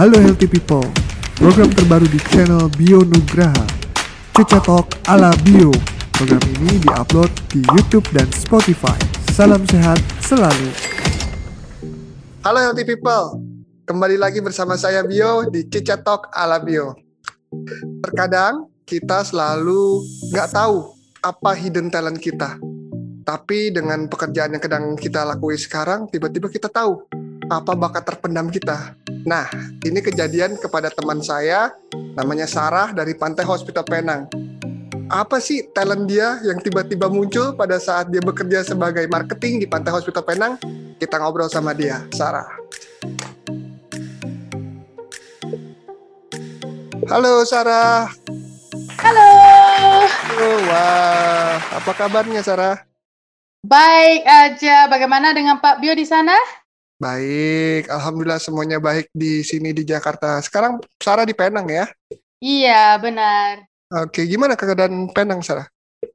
Halo Healthy People, program terbaru di channel Bio Nugraha. Ceca Talk ala Bio. Program ini diupload di YouTube dan Spotify. Salam sehat selalu. Halo Healthy People, kembali lagi bersama saya Bio di Cica Talk ala Bio. Terkadang kita selalu nggak tahu apa hidden talent kita. Tapi dengan pekerjaan yang sedang kita lakuin sekarang, tiba-tiba kita tahu apa bakat terpendam kita. Nah, ini kejadian kepada teman saya, namanya Sarah dari Pantai Hospital Penang. Apa sih talent dia yang tiba-tiba muncul pada saat dia bekerja sebagai marketing di Pantai Hospital Penang? Kita ngobrol sama dia, Sarah. Halo Sarah. Halo. Oh, wah, apa kabarnya Sarah? Baik aja. Bagaimana dengan Pak Bio di sana? Baik, alhamdulillah semuanya baik di sini di Jakarta. Sekarang Sarah di Penang ya? Iya, benar. Oke, gimana keadaan Penang, Sarah?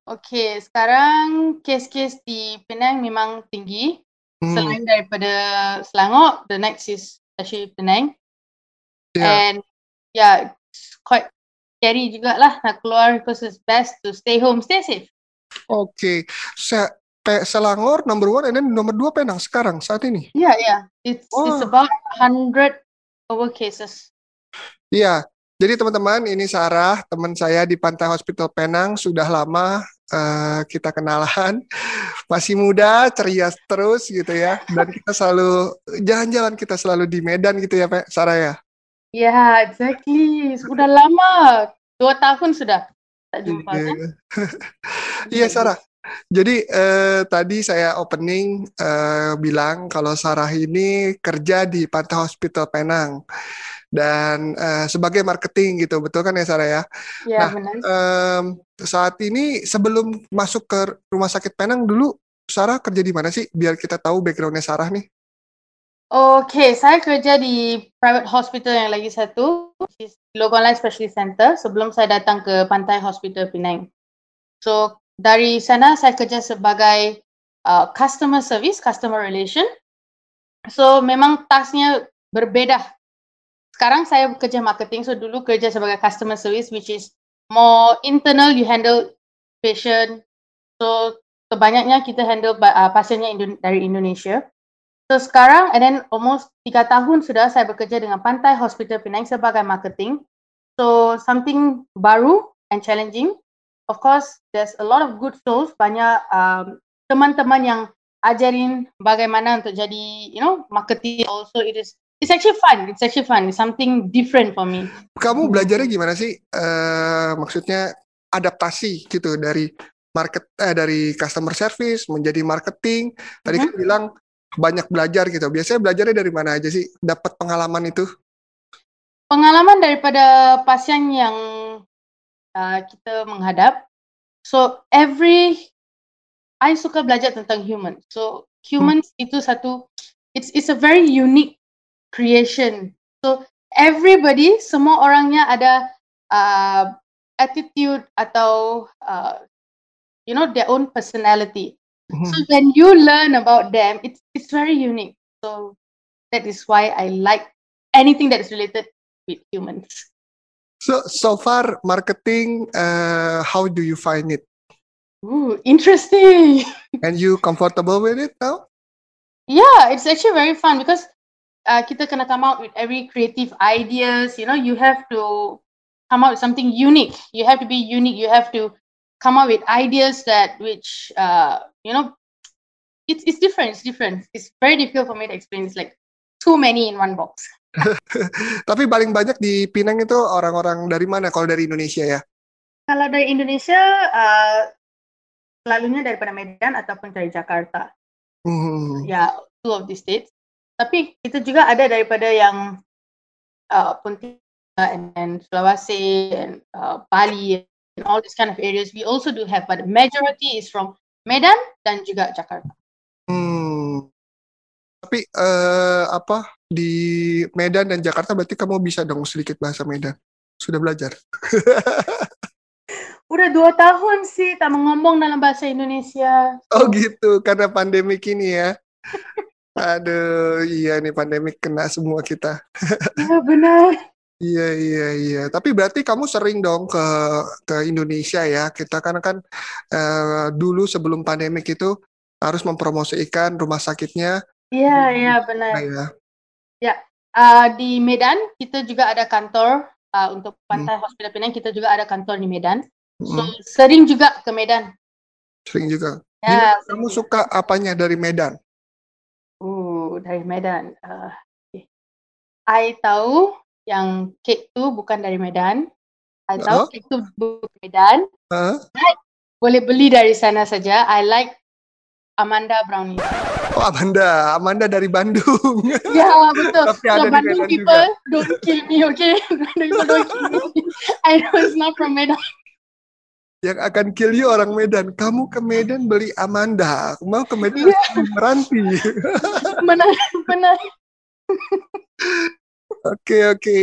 Oke, sekarang kes-kes di Penang memang tinggi. Hmm, Selain daripada Selangor, the next is actually Penang. ya. And yeah, it's quite scary juga lah nak keluar because it's best to stay home, stay safe. Oke, Se- Pe- Selangor number one, and then nomor dua Penang sekarang saat ini. Yeah, yeah. It's it's Oh. about 100 over cases. Iya, jadi teman-teman ini Sarah, teman saya di Pantai Hospital Penang sudah lama eh, kita kenalan, masih muda, ceria terus gitu ya, dan kita selalu jalan-jalan kita selalu di Medan gitu ya, Pe- Sarah ya. Yeah, exactly. Sudah lama. Dua tahun sudah tak jumpa Iya. kan? Iya Sarah. Jadi eh, tadi saya opening eh, bilang kalau Sarah ini kerja di Pantai Hospital Penang dan eh, sebagai marketing gitu, betul kan ya Sarah ya? Ya, Nah, benar. Em, saat ini sebelum masuk ke Rumah Sakit Penang dulu, Sarah kerja di mana sih? Biar kita tahu backgroundnya Sarah nih. Oke, saya kerja di private hospital yang lagi satu, Life Specialist Center, sebelum saya datang ke Pantai Hospital Penang. So, dari sana saya kerja sebagai uh, customer service, customer relation. So, memang tasknya berbeda. Sekarang saya kerja marketing, so dulu kerja sebagai customer service, which is more internal, you handle patient. So, kebanyaknya kita handle uh, pasiennya Indo- dari Indonesia. So sekarang, and then almost tiga tahun sudah saya bekerja dengan Pantai Hospital Penang sebagai marketing. So something baru and challenging. Of course, there's a lot of good souls, banyak um, teman-teman yang ajarin bagaimana untuk jadi, you know, marketing. Also, it is it's actually fun. It's actually fun. It's something different for me. Kamu belajarnya gimana sih? Eh, maksudnya adaptasi gitu dari market eh dari customer service menjadi marketing. Tadi kan bilang banyak belajar gitu. Biasanya belajarnya dari mana aja sih? Dapat pengalaman itu? Pengalaman daripada pasien yang uh, kita menghadap. So every I suka belajar tentang human. So humans itu satu it's it's a very unique creation. So everybody semua orangnya ada uh, attitude atau uh, you know their own personality. Hmm. So when you learn about them, it's it's very unique. So that is why I like anything that is related with humans. So so far marketing, uh, how do you find it? Ooh, interesting. And you comfortable with it now? Yeah, it's actually very fun because uh, kita kena come out with every creative ideas. You know, you have to come out with something unique. You have to be unique. You have to come up with ideas that which uh, you know, it's it's different. It's different. It's very difficult for me to explain. It's like too many in one box. Tapi paling banyak di Pinang itu orang-orang dari mana? Kalau dari Indonesia ya? Kalau dari Indonesia, uh, selalunya daripada Medan ataupun dari Jakarta. Hmm. Ya, two of the states. Tapi kita juga ada daripada yang uh, Pontianak and, and Sulawesi and uh, Bali and all these kind of areas. We also do have, but the majority is from Medan dan juga Jakarta. Hmm. Tapi eh, apa di Medan dan Jakarta berarti kamu bisa dong sedikit bahasa Medan. Sudah belajar. Udah dua tahun sih tak ngomong dalam bahasa Indonesia. Oh gitu, karena pandemi ini ya. Aduh, iya nih pandemik kena semua kita. Ya benar. Iya iya iya. Tapi berarti kamu sering dong ke ke Indonesia ya. Kita kan kan eh, dulu sebelum pandemik itu harus mempromosikan rumah sakitnya. Iya iya benar. Nah, ya. Ya uh, di Medan kita juga ada kantor uh, untuk Pantai Hospital Penang kita juga ada kantor di Medan. So Mm, sering juga ke Medan. sering juga. Ya. Gimana kamu suka apanya dari Medan? Uh dari Medan. Uh, okay. I tahu yang kek tu bukan dari Medan. I tahu Oh. kek tu bukan Medan. Hah? Boleh beli dari sana saja. I like Amanda brownie. Oh Amanda, Amanda dari Bandung. Ya betul. Tapi ada Bandung people don't kill me, okay? Bandung people don't kill me. I know it's not from Medan. Yang akan kill you orang Medan. Kamu ke Medan beli Amanda. Mau ke Medan Iya. beli Meranti. Benar, benar. Oke oke,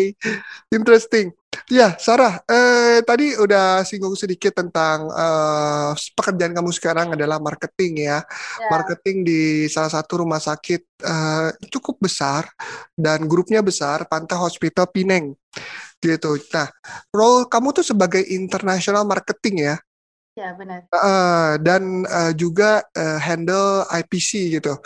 interesting. Ya Sarah, eh, tadi udah singgung sedikit tentang eh, pekerjaan kamu sekarang adalah marketing ya. Ya. Marketing di salah satu rumah sakit eh, cukup besar dan grupnya besar, Pantai Hospital Pineng, gitu. Nah, role kamu tuh sebagai international marketing ya, Ya benar. Eh, dan eh, juga eh, handle IPC gitu.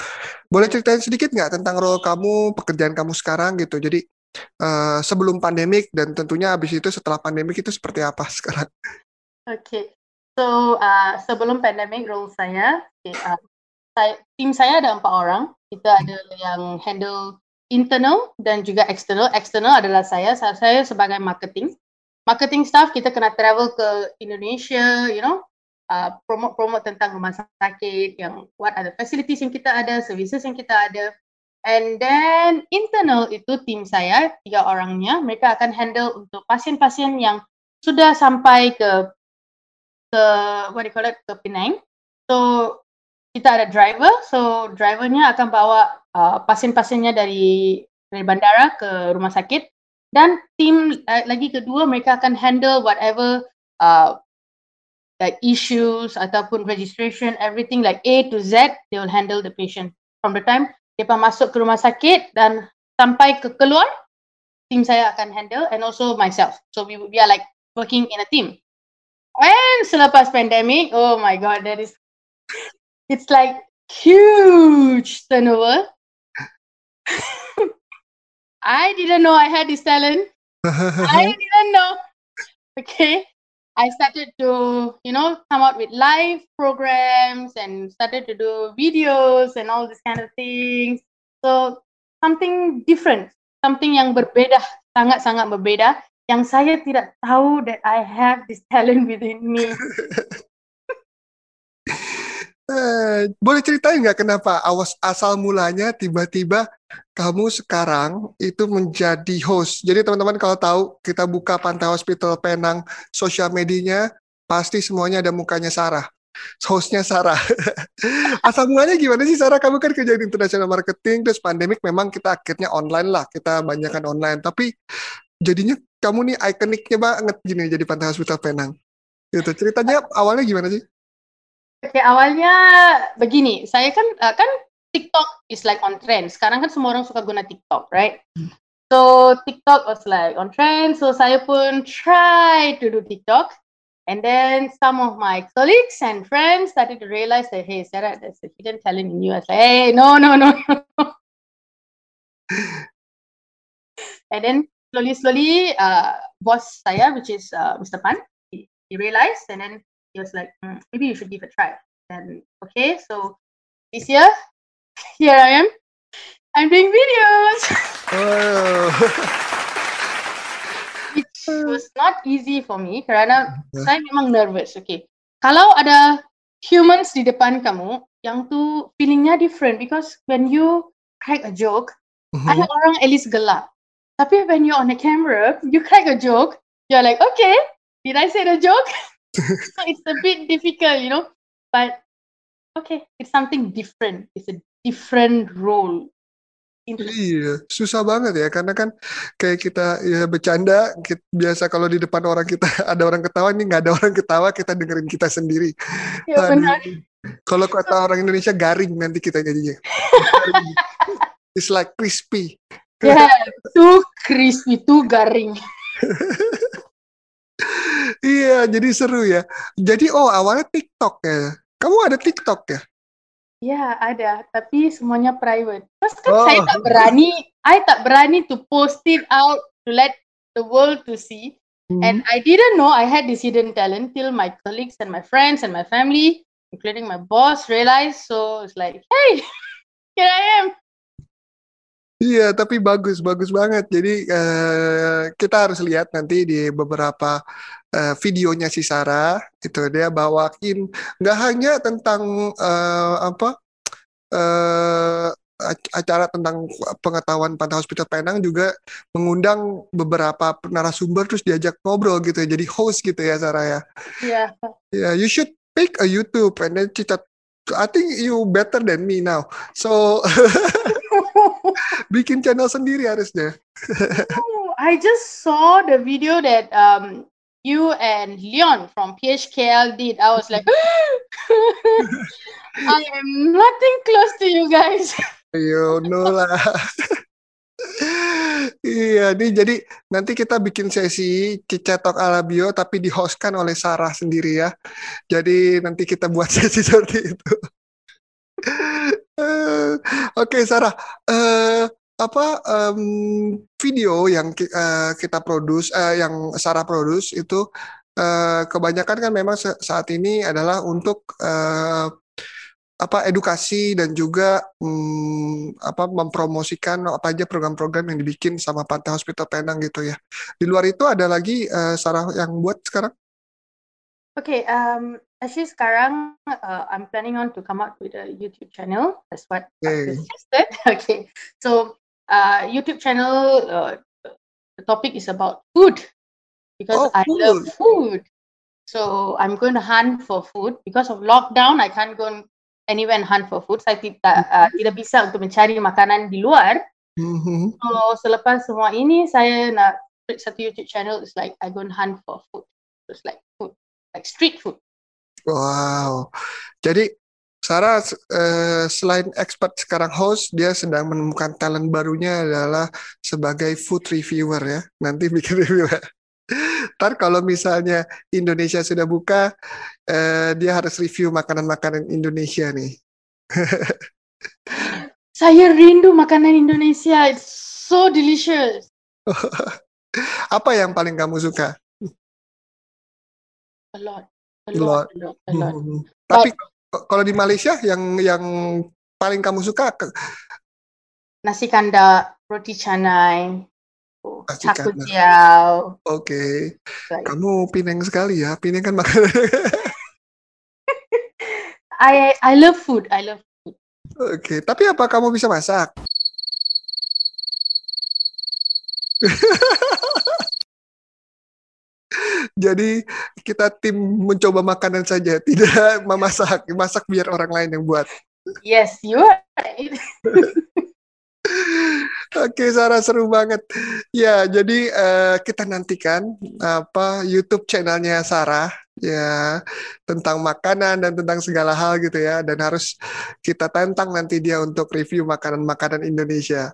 Boleh ceritain sedikit nggak tentang role kamu, pekerjaan kamu sekarang gitu. Jadi eh, sebelum pandemik dan tentunya habis itu setelah pandemik itu seperti apa sekarang? Okay. So uh, sebelum pandemic role saya, okay, uh, saya, tim saya ada empat orang. Kita ada yang handle internal dan juga external. External adalah saya. Saya, sebagai marketing. Marketing staff kita kena travel ke Indonesia, you know, uh, promote-promote tentang rumah sakit, yang what the facilities yang kita ada, services yang kita ada. And then internal itu tim saya tiga orangnya, mereka akan handle untuk pasien-pasien yang sudah sampai ke ke what do you call it ke Penang. So kita ada driver, so drivernya akan bawa uh, pasien-pasiennya dari dari bandara ke rumah sakit dan tim uh, lagi kedua mereka akan handle whatever uh, like issues ataupun registration everything like A to Z they will handle the patient from the time mereka masuk ke rumah sakit dan sampai ke keluar tim saya akan handle and also myself so we we are like working in a team and selepas pandemic oh my god that is it's like huge turnover I didn't know I had this talent I didn't know. Okay. I started to, you know, come out with live programs and started to do videos and all this kind of things. So something different, something yang berbeda, sangat-sangat berbeda, yang saya tidak tahu that I have this talent within me. Eh, boleh ceritain nggak kenapa awas asal mulanya tiba-tiba kamu sekarang itu menjadi host. Jadi teman-teman kalau tahu kita buka Pantai Hospital Penang sosial medianya pasti semuanya ada mukanya Sarah. Hostnya Sarah. asal mulanya gimana sih Sarah? Kamu kan kerja di international marketing terus pandemik memang kita akhirnya online lah. Kita banyakkan online. Tapi jadinya kamu nih ikoniknya banget gini jadi Pantai Hospital Penang. Gitu. Ceritanya awalnya gimana sih? Okay, awalnya begini, saya kan uh, kan TikTok is like on trend. Sekarang kan semua orang suka guna TikTok, right? So TikTok was like on trend, so saya pun try to do TikTok. And then some of my colleagues and friends started to realize that, hey, Sarah, there's a hidden talent in you. I was like, hey, no, no, no, no. and then slowly, slowly, uh, boss saya, which is uh, Mr. Pan, he, he realized, and then he was like, "Hmm, maybe you should give a try. And okay, so this year, here I am. I'm doing videos. Oh. It was not easy for me kerana saya memang nervous. Okay, kalau ada humans di depan kamu, yang tu feelingnya different because when you crack a joke, Mhm. ada orang at least gelak. Tapi when you're on the camera, you crack a joke, you're like, okay, did I say the joke? so it's a bit difficult, you know. But okay, it's something different. It's a different role. Iya, susah banget ya karena kan kayak kita ya bercanda kit- biasa kalau di depan orang kita ada orang ketawa nih nggak ada orang ketawa kita dengerin kita sendiri. Ya benar. Kalau kata orang Indonesia garing nanti kita jadinya. It's like crispy. Yeah, too crispy, too garing. Iya, jadi seru ya. Jadi oh awalnya TikTok ya. Kamu ada TikTok ya? Ya, ada, tapi semuanya private. Terus kan Oh. saya tak berani, I tak berani to post it out to let the world to see. Hmm. And I didn't know I had this hidden talent till my colleagues and my friends and my family, including my boss, realized. So it's like, hey, here I am. Iya, tapi bagus, bagus banget. Jadi eh, kita harus lihat nanti di beberapa eh, videonya si Sarah, itu dia bawain nggak hanya tentang eh, apa eh, ac- acara tentang pengetahuan Pantai Hospital Penang juga mengundang beberapa narasumber terus diajak ngobrol gitu ya, jadi host gitu ya Sarah ya. Yeah. Yeah, you should pick a YouTube and then Cica. I think you better than me now. So bikin channel sendiri harusnya. I just saw the video that um you and Leon from PHKL did. I was like, I am nothing close to you guys. You know lah. iya, nih jadi nanti kita bikin sesi Cica Talk ala Bio tapi dihostkan oleh Sarah sendiri ya. Jadi nanti kita buat sesi seperti itu. Eh, Oke Sarah, eh, apa em, video yang ki- eh, kita produce, eh, yang Sarah produce itu eh, kebanyakan kan memang saat ini adalah untuk eh, apa edukasi dan juga hmm, apa mempromosikan apa aja program-program yang dibikin sama Pantai Hospital Penang gitu ya. Di luar itu ada lagi eh, Sarah yang buat sekarang? Okay, um, actually sekarang uh, I'm planning on to come up with a YouTube channel. That's what I Okay. suggested. Okay, so uh, YouTube channel, uh, the topic is about food because Oh, I love food. So I'm going to hunt for food because of lockdown. I can't go anywhere and hunt for food. Saya tidak uh, tidak bisa untuk mencari makanan di luar. Mhm. So selepas semua ini saya nak satu YouTube channel. It's like I go and hunt for food. It's like food, like street food. Wow. Jadi Sarah eh, selain expert sekarang host, dia sedang menemukan talent barunya adalah sebagai food reviewer ya. Nanti bikin review. Ntar kalau misalnya Indonesia sudah buka, eh, dia harus review makanan-makanan Indonesia nih. Saya rindu makanan Indonesia. It's so delicious. Apa yang paling kamu suka? A lot. A A lot. A lot. A lot. Hmm. Tapi kalau di Malaysia yang yang paling kamu suka ke- Nasi kandar, roti canai, teow. Oke, Like, kamu Pineng sekali ya. Pineng kan makanan. I I love food. I love Oke, tapi apa kamu bisa masak? Jadi kita tim mencoba makanan saja, tidak memasak. Masak biar orang lain yang buat. Yes, you are. Oke, Sarah seru banget. Ya, jadi eh, kita nantikan apa YouTube channelnya Sarah ya tentang makanan dan tentang segala hal gitu ya dan harus kita tantang nanti dia untuk review makanan-makanan Indonesia.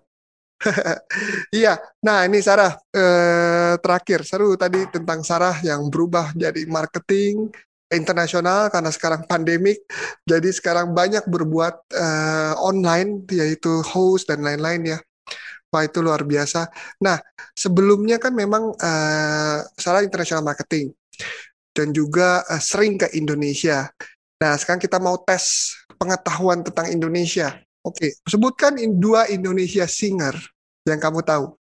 Iya, nah ini Sarah eh, terakhir seru tadi tentang Sarah yang berubah jadi marketing internasional karena sekarang pandemik jadi sekarang banyak berbuat eh, online yaitu host dan lain-lain ya. Wah itu luar biasa. Nah sebelumnya kan memang eh, Sarah international marketing dan juga eh, sering ke Indonesia. Nah sekarang kita mau tes pengetahuan tentang Indonesia. Oke, sebutkan in- dua Indonesia singer yang kamu tahu.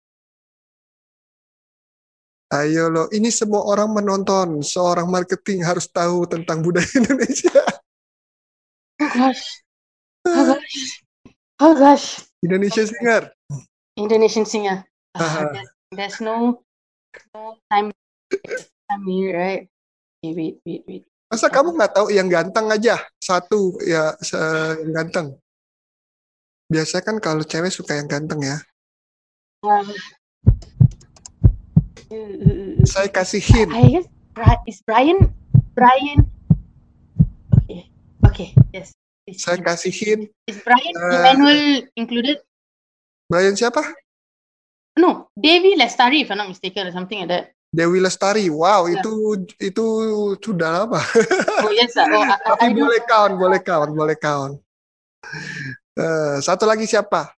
Ayo lo, ini semua orang menonton. Seorang marketing harus tahu tentang budaya Indonesia. Oh gosh. Oh gosh. Oh gosh. Indonesia singer. Indonesian singer. Uh-huh. there's, there's no no time time here, right? Okay, wait, wait, wait. Masa kamu nggak tahu yang ganteng aja satu ya yang ganteng. Biasanya kan kalau cewek suka yang ganteng ya. Uh, Saya kasih hint. I guess is Brian Brian. Okay, okay, yes. Is, Saya kasih hint. is Brian uh, Emmanuel included? Brian siapa? No, Devi Lestari if I'm not mistaken or something like that. Dewi Lestari. Wow, Ya. itu itu sudah lama. Oh yes, sir. Oh, I, I, Tapi I boleh count, boleh count, boleh count. Eh, satu lagi siapa?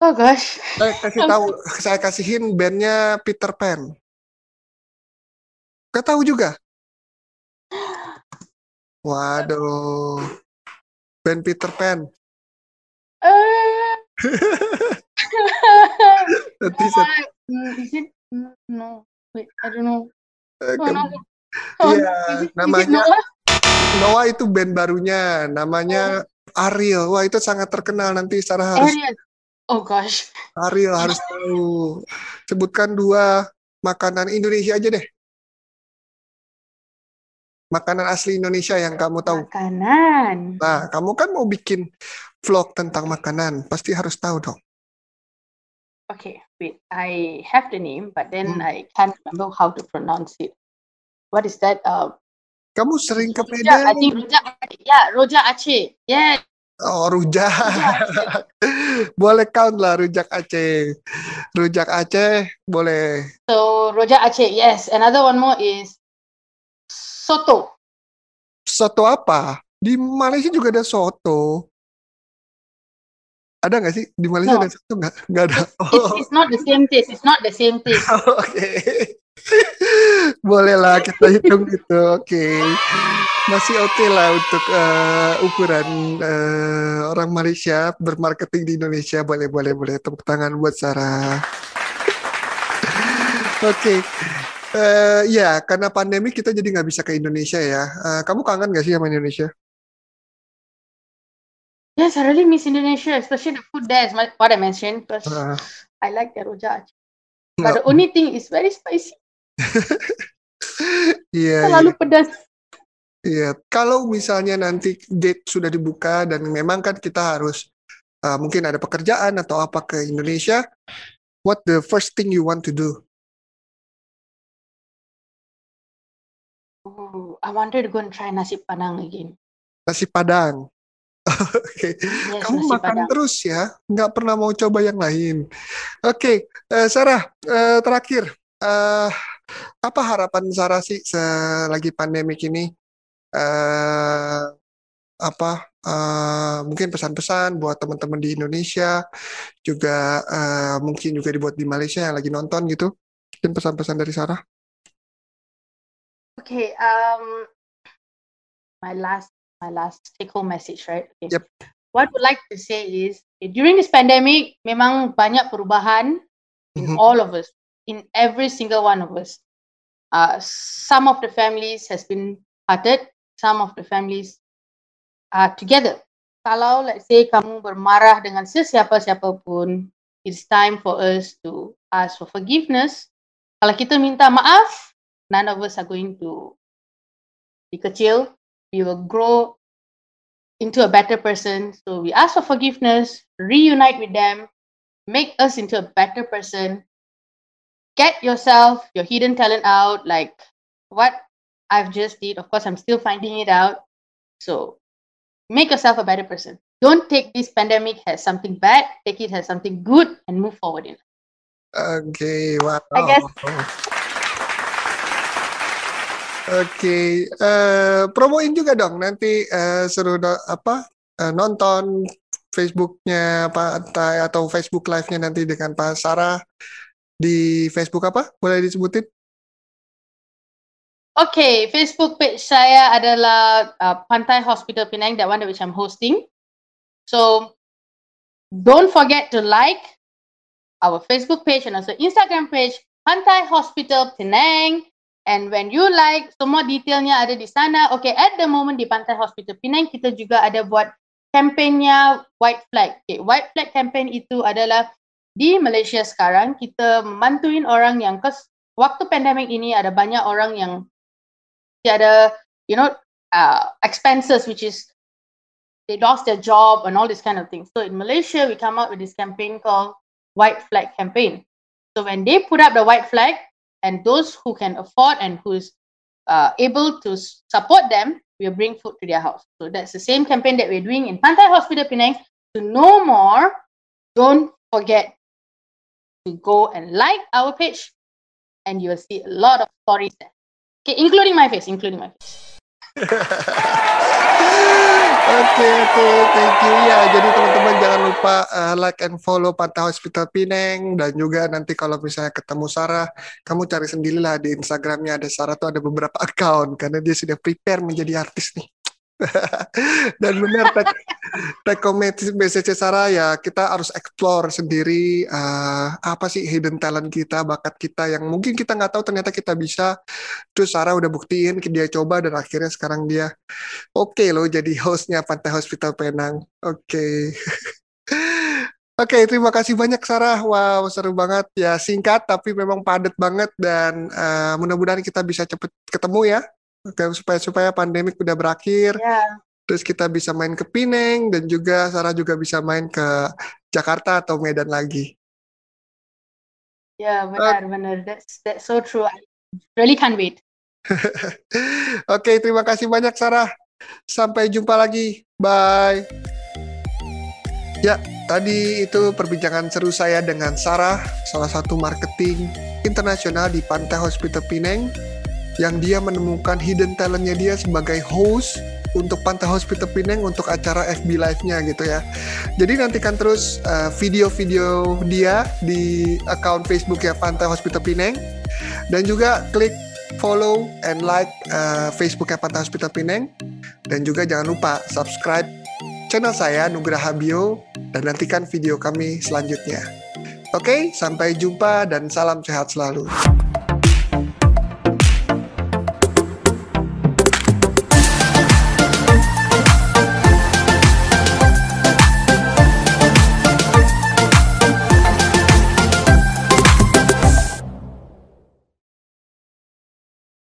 Oh gosh. Saya kasih tahu, saya kasihin bandnya Peter Pan. Gak tahu juga. Waduh, band Peter Pan. Uh, Nanti No. Wait, I don't know. Oh, no. Oh, Iya, it namanya- Noah? Itu band barunya, namanya Ariel. Wah itu sangat terkenal. Nanti Sarah harus Ariel. Oh gosh. Ariel harus tahu. Sebutkan dua makanan Indonesia aja deh. Makanan asli Indonesia yang kamu tahu. Makanan. Nah, kamu kan mau bikin vlog tentang makanan, pasti harus tahu dong. Okay, wait. I have the name, but then Hmm. I can't remember how to pronounce it. What is that? Uh, Kamu sering ke rojak. I Medan? think rojak. Yeah, rojak Aceh. Yeah. Oh, rujak. boleh count lah rujak Aceh. Rujak Aceh boleh. So rojak Aceh. Yes. Another one more is soto. Soto apa? Di Malaysia juga ada soto. Ada nggak sih? Di Malaysia No. ada soto nggak? Nggak ada. It's, Oh, it's not the same taste. It's not the same taste. Oke. Boleh lah kita hitung itu. Oke. Masih oke lah untuk eh, ukuran eh, orang Malaysia bermarketing di Indonesia. Boleh, boleh, boleh. Tepuk tangan buat Sarah. Oke. Eh, ya, karena pandemi kita jadi nggak bisa ke Indonesia ya. Eh, kamu kangen nggak sih sama Indonesia? Yes, I really miss Indonesia, especially the food there. Is my, what I mentioned because Eh, I like the rojak. Aceh. But the only thing is very spicy. Iya, iya. Terlalu pedas. Iya, kalau misalnya nanti gate sudah dibuka dan memang kan kita harus uh, mungkin ada pekerjaan atau apa ke Indonesia, what the first thing you want to do? Oh, I wanted to go and try nasi padang again. Nasi Padang. Oke, Yes, kamu makan padang. terus ya, nggak pernah mau coba yang lain. Oke, eh, Sarah, eh, terakhir, eh, apa harapan Sarah sih selagi pandemik ini? Eh, apa eh, mungkin pesan-pesan buat teman-teman di Indonesia, juga eh, mungkin juga dibuat di Malaysia yang lagi nonton gitu. Mungkin pesan-pesan dari Sarah. Okay, um, my last my last take home message, right? Okay. Yep. What I would like to say is during this pandemic, memang banyak perubahan in Mhm. all of us, in every single one of us. Uh, some of the families has been parted, some of the families are together. Kalau let's say kamu bermarah dengan sesiapa-siapa pun, it's time for us to ask for forgiveness. Kalau kita minta maaf, none of us are going to be kecil. We will grow into a better person. So we ask for forgiveness, reunite with them, make us into a better person. Get yourself, your hidden talent out, like what I've just did. Of course, I'm still finding it out. So make yourself a better person. Don't take this pandemic as something bad. Take it as something good and move forward in. life. Oke, wow. I guess- Oke, eh, promoin juga dong nanti eh, seru do- apa eh, nonton Facebooknya Pak Tai atau Facebook Live-nya nanti dengan Pak Sarah di Facebook apa? Boleh disebutin? Okay, Facebook page saya adalah uh, Pantai Hospital Penang, that one which I'm hosting. So don't forget to like our Facebook page and also Instagram page Pantai Hospital Penang. And when you like, semua detailnya ada di sana. Okay, at the moment di Pantai Hospital Penang kita juga ada buat kampanye White Flag. Okay, White Flag campaign itu adalah di Malaysia sekarang kita membantuin orang yang kes waktu pandemik ini ada banyak orang yang tiada you know uh, expenses which is they lost their job and all this kind of things. So in Malaysia we come up with this campaign called White Flag campaign. So when they put up the white flag and those who can afford and who is uh, able to support them will bring food to their house. So that's the same campaign that we're doing in Pantai Hospital Penang. To know more, don't forget to go and like our page and you will see a lot of stories there. Okay, including my face, including my face. Oke oke, thank you ya. Jadi teman-teman jangan lupa uh, like and follow Pantai Hospital Pineng dan juga nanti kalau misalnya ketemu Sarah, kamu cari sendirilah di Instagramnya ada Sarah tuh ada beberapa account karena dia sudah prepare menjadi artis nih. Dan benar tag, tag message Sarah ya kita harus explore sendiri uh, apa sih hidden talent kita, bakat kita yang mungkin kita nggak tahu ternyata kita bisa. Terus Sarah udah buktiin dia coba dan akhirnya sekarang dia oke okay loh jadi hostnya Pantai Hospital Penang. Oke. Okay. Oke, okay, terima kasih banyak Sarah. Wow, seru banget ya. Singkat tapi memang padat banget dan uh, mudah-mudahan kita bisa cepet ketemu ya supaya supaya pandemik udah berakhir. Yeah. Terus kita bisa main ke Pineng dan juga Sarah juga bisa main ke Jakarta atau Medan lagi. Ya yeah, benar uh, benar. That's that's so true. I really can't wait. Oke, okay, terima kasih banyak Sarah. Sampai jumpa lagi. Bye. Ya, tadi itu perbincangan seru saya dengan Sarah, salah satu marketing internasional di Pantai Hospital Pineng yang dia menemukan hidden talentnya dia sebagai host untuk Pantai Hospital Pineng untuk acara FB Live-nya gitu ya. Jadi nantikan terus uh, video-video dia di account Facebook ya Pantai Hospital Pineng dan juga klik follow and like uh, Facebooknya Pantai Hospital Pineng dan juga jangan lupa subscribe channel saya Nugraha Bio dan nantikan video kami selanjutnya. Oke, sampai jumpa dan salam sehat selalu.